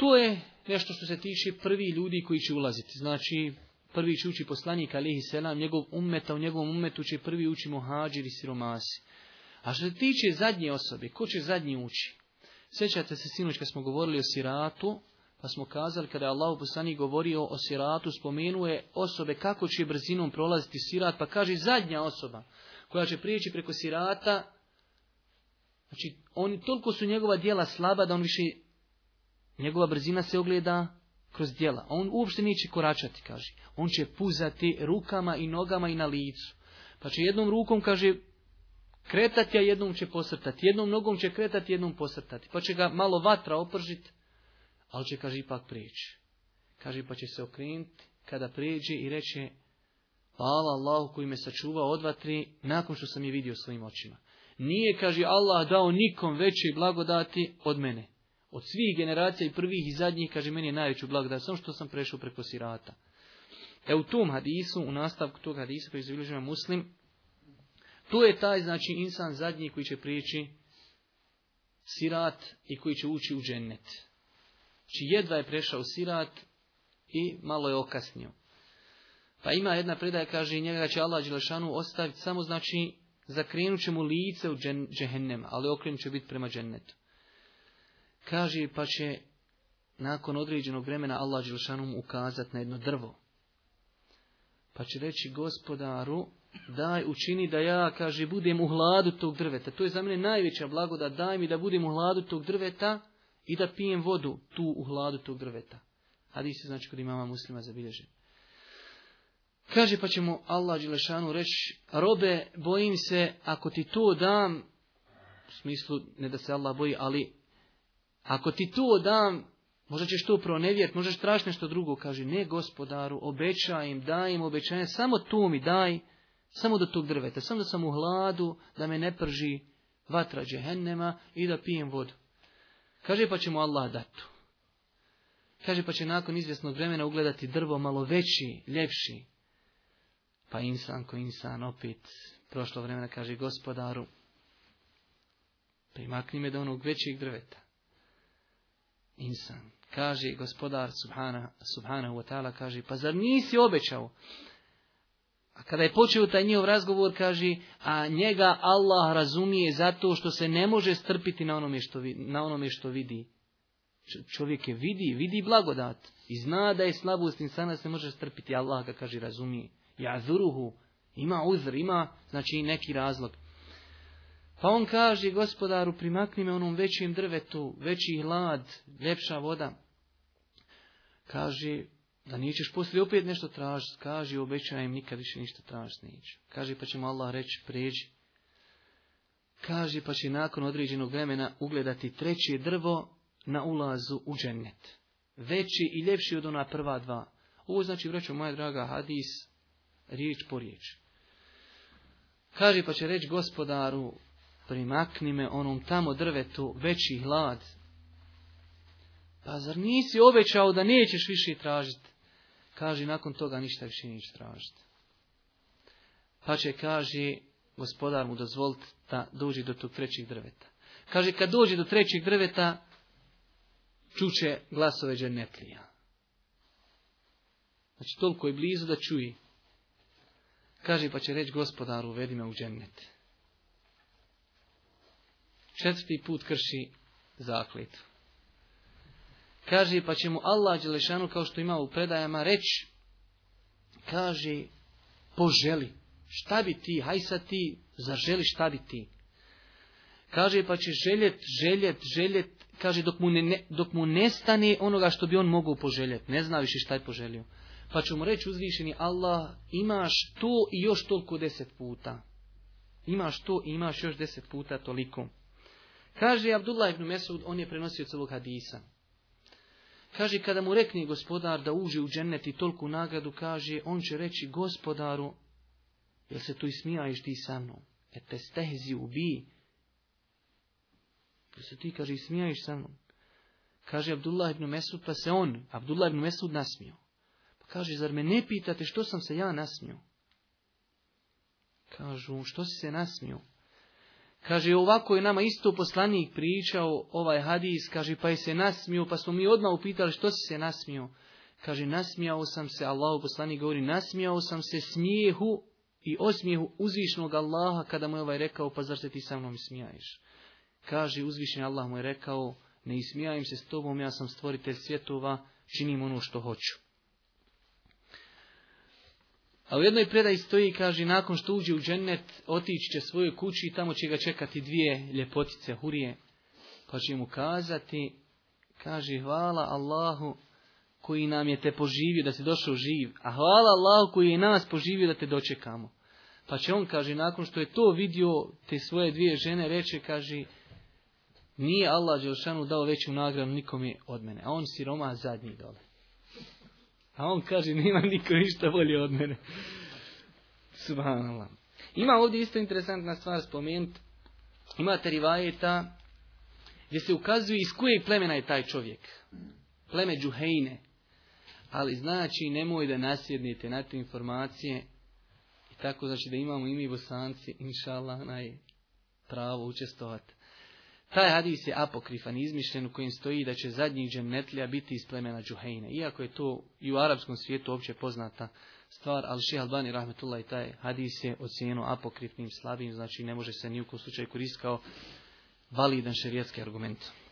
To je nešto što se tiče prvi ljudi koji će ulaziti. Znači, prvi će ući poslanik alihi selam, njegov umeta, u njegovom ummetu će prvi ući muhađir i siromasi. A što se tiče zadnje osobe, ko će zadnji ući? Sjećate se sinoć kad smo govorili o siratu, pa smo kazali kada je Allah poslanik govorio o siratu, spomenuje osobe kako će brzinom prolaziti sirat, pa kaže zadnja osoba koja će prijeći preko sirata, znači oni toliko su njegova dijela slaba da on više Njegova brzina se ogleda kroz djela. On uopšte neće koračati, kaže. On će puzati rukama i nogama i na licu. Pa će jednom rukom, kaže, kretati, a jednom će posrtati. Jednom nogom će kretati, jednom posrtati. Pa će ga malo vatra opržiti, ali će, kaže, ipak prijeći. Kaže, pa će se okrenuti kada prijeđe i reće, hvala Allahu koji me sačuvao od vatri, nakon što sam je vidio svojim očima. Nije, kaže, Allah dao nikom veće blagodati od mene od svih generacija i prvih i zadnjih, kaže, meni je najveću blagodat, samo što sam prešao preko sirata. E u tom hadisu, u nastavku tog hadisa koji na muslim, to je taj, znači, insan zadnji koji će prijeći sirat i koji će ući u džennet. Znači, jedva je prešao sirat i malo je okasnio. Pa ima jedna predaja, kaže, njega će Allah Đelešanu ostaviti, samo znači, zakrenut će mu lice u džen, ali okrenut će biti prema džennetu. Kaže pa će nakon određenog vremena Allah Đelšanom ukazat na jedno drvo. Pa će reći gospodaru, daj učini da ja, kaže, budem u hladu tog drveta. To je za mene najveća blagoda, daj mi da budem u hladu tog drveta i da pijem vodu tu u hladu tog drveta. Hadis se znači kod imama muslima zabilježen. Kaže pa ćemo Allah Đelešanu reći, robe, bojim se, ako ti to dam, u smislu ne da se Allah boji, ali ako ti to dam, možda ćeš to pronevjeriti, možda ćeš nešto drugo. Kaže, ne gospodaru, obećaj im, daj im obećanje, samo tu mi daj, samo do tog drveta, samo da sam u hladu, da me ne prži vatra džehennema i da pijem vodu. Kaže, pa ćemo Allah datu. Kaže, pa će nakon izvjesnog vremena ugledati drvo malo veći, ljepši. Pa insan ko insan opet, prošlo vremena kaže gospodaru, primakni me do onog većeg drveta insan. Kaže gospodar subhana, subhanahu wa ta'ala, kaže, pa zar nisi obećao? A kada je počeo taj njihov razgovor, kaže, a njega Allah razumije zato što se ne može strpiti na onome što, na onome što vidi. Čovjek je vidi, vidi blagodat i zna da je slabost insana se može strpiti. Allah ga kaže razumije. Ja zuruhu, ima uzr, ima znači neki razlog. Pa on kaže, gospodaru, primakni me onom većim drvetu, veći hlad, ljepša voda. Kaže, da nećeš poslije opet nešto tražiti. Kaže, im nikad više ništa tražiti neću. Kaže, pa ćemo Allah reći, pređi. Kaže, pa će nakon određenog vremena ugledati treće drvo na ulazu u džennet. Veći i ljepši od ona prva dva. Ovo znači, vraću moja draga, hadis, riječ po riječ. Kaže, pa će reći gospodaru, primakni me onom tamo drvetu veći hlad. Pa zar nisi obećao da nećeš više tražiti? Kaže, nakon toga ništa više neće tražiti. Pa će, kaže, gospodar mu dozvoliti da dođi do tog trećeg drveta. Kaže, kad dođe do trećeg drveta, čuće glasove dženetlija. Znači, toliko je blizu da čuji. Kaže, pa će reći gospodaru, uvedi me u džennet četvrti put krši zaklet Kaže, pa će mu Allah Đelešanu, kao što ima u predajama, reći, kaže, poželi, šta bi ti, haj sad ti, zaželi šta bi ti. Kaže, pa će željet, željet, željet, kaže, dok mu, ne, dok mu nestane onoga što bi on mogao poželjet, ne zna više šta je poželio. Pa će mu reći uzvišeni Allah, imaš to i još toliko deset puta. Imaš to i imaš još deset puta toliko. Kaže Abdullah ibn Mesud, on je prenosio celog hadisa. Kaže, kada mu rekne gospodar da uži u džennet tolku nagradu, kaže, on će reći gospodaru, jel se tu ismijaješ ti sa mnom? E te stehzi ubi. Jel se ti, kaže, ismijaješ sa mnom? Kaže Abdullah ibn Mesud, pa se on, Abdullah ibn Mesud, nasmio. Pa kaže, zar me ne pitate što sam se ja nasmio? Kažu, što si se nasmio? Kaže, ovako je nama isto poslanik pričao ovaj hadis, kaže, pa je se nasmio, pa smo mi odmah upitali što si se nasmio. Kaže, nasmijao sam se, Allahu poslanik govori, nasmijao sam se smijehu i osmijehu uzvišnog Allaha kada mu je ovaj rekao, pa zašto ti sa mnom Kaže, uzvišen Allah mu je rekao, ne ismijajem se s tobom, ja sam stvoritelj svjetova, činim ono što hoću. A u jednoj predaji stoji i kaže, nakon što uđe u džennet, otići će svojoj kući i tamo će ga čekati dvije ljepotice hurije. Pa će mu kazati, kaže, hvala Allahu koji nam je te poživio da si došao živ, a hvala Allahu koji je nas poživio da te dočekamo. Pa će on, kaže, nakon što je to vidio, te svoje dvije žene reče, kaže, nije Allah Đelšanu dao veću nagradu nikome od mene, a on siroma zadnji dole. A on kaže, nema niko ništa bolje od mene. Subhanallah. Ima ovdje isto interesantna stvar spomenuti. Imate rivajeta gdje se ukazuje iz koje plemena je taj čovjek. Pleme džuhejne. Ali znači nemoj da nasjednite na te informacije. I tako znači da imamo i mi bosanci, inša pravo učestovati. Taj hadis je apokrifan, izmišljen u kojem stoji da će zadnjih džemnetlija biti iz plemena Džuhejne. Iako je to i u arapskom svijetu opće poznata stvar, ali Ših Albani Rahmetullah i taj hadis je ocijenio apokrifnim, slabim, znači ne može se ni u slučaju koristiti kao validan šerijatski argument.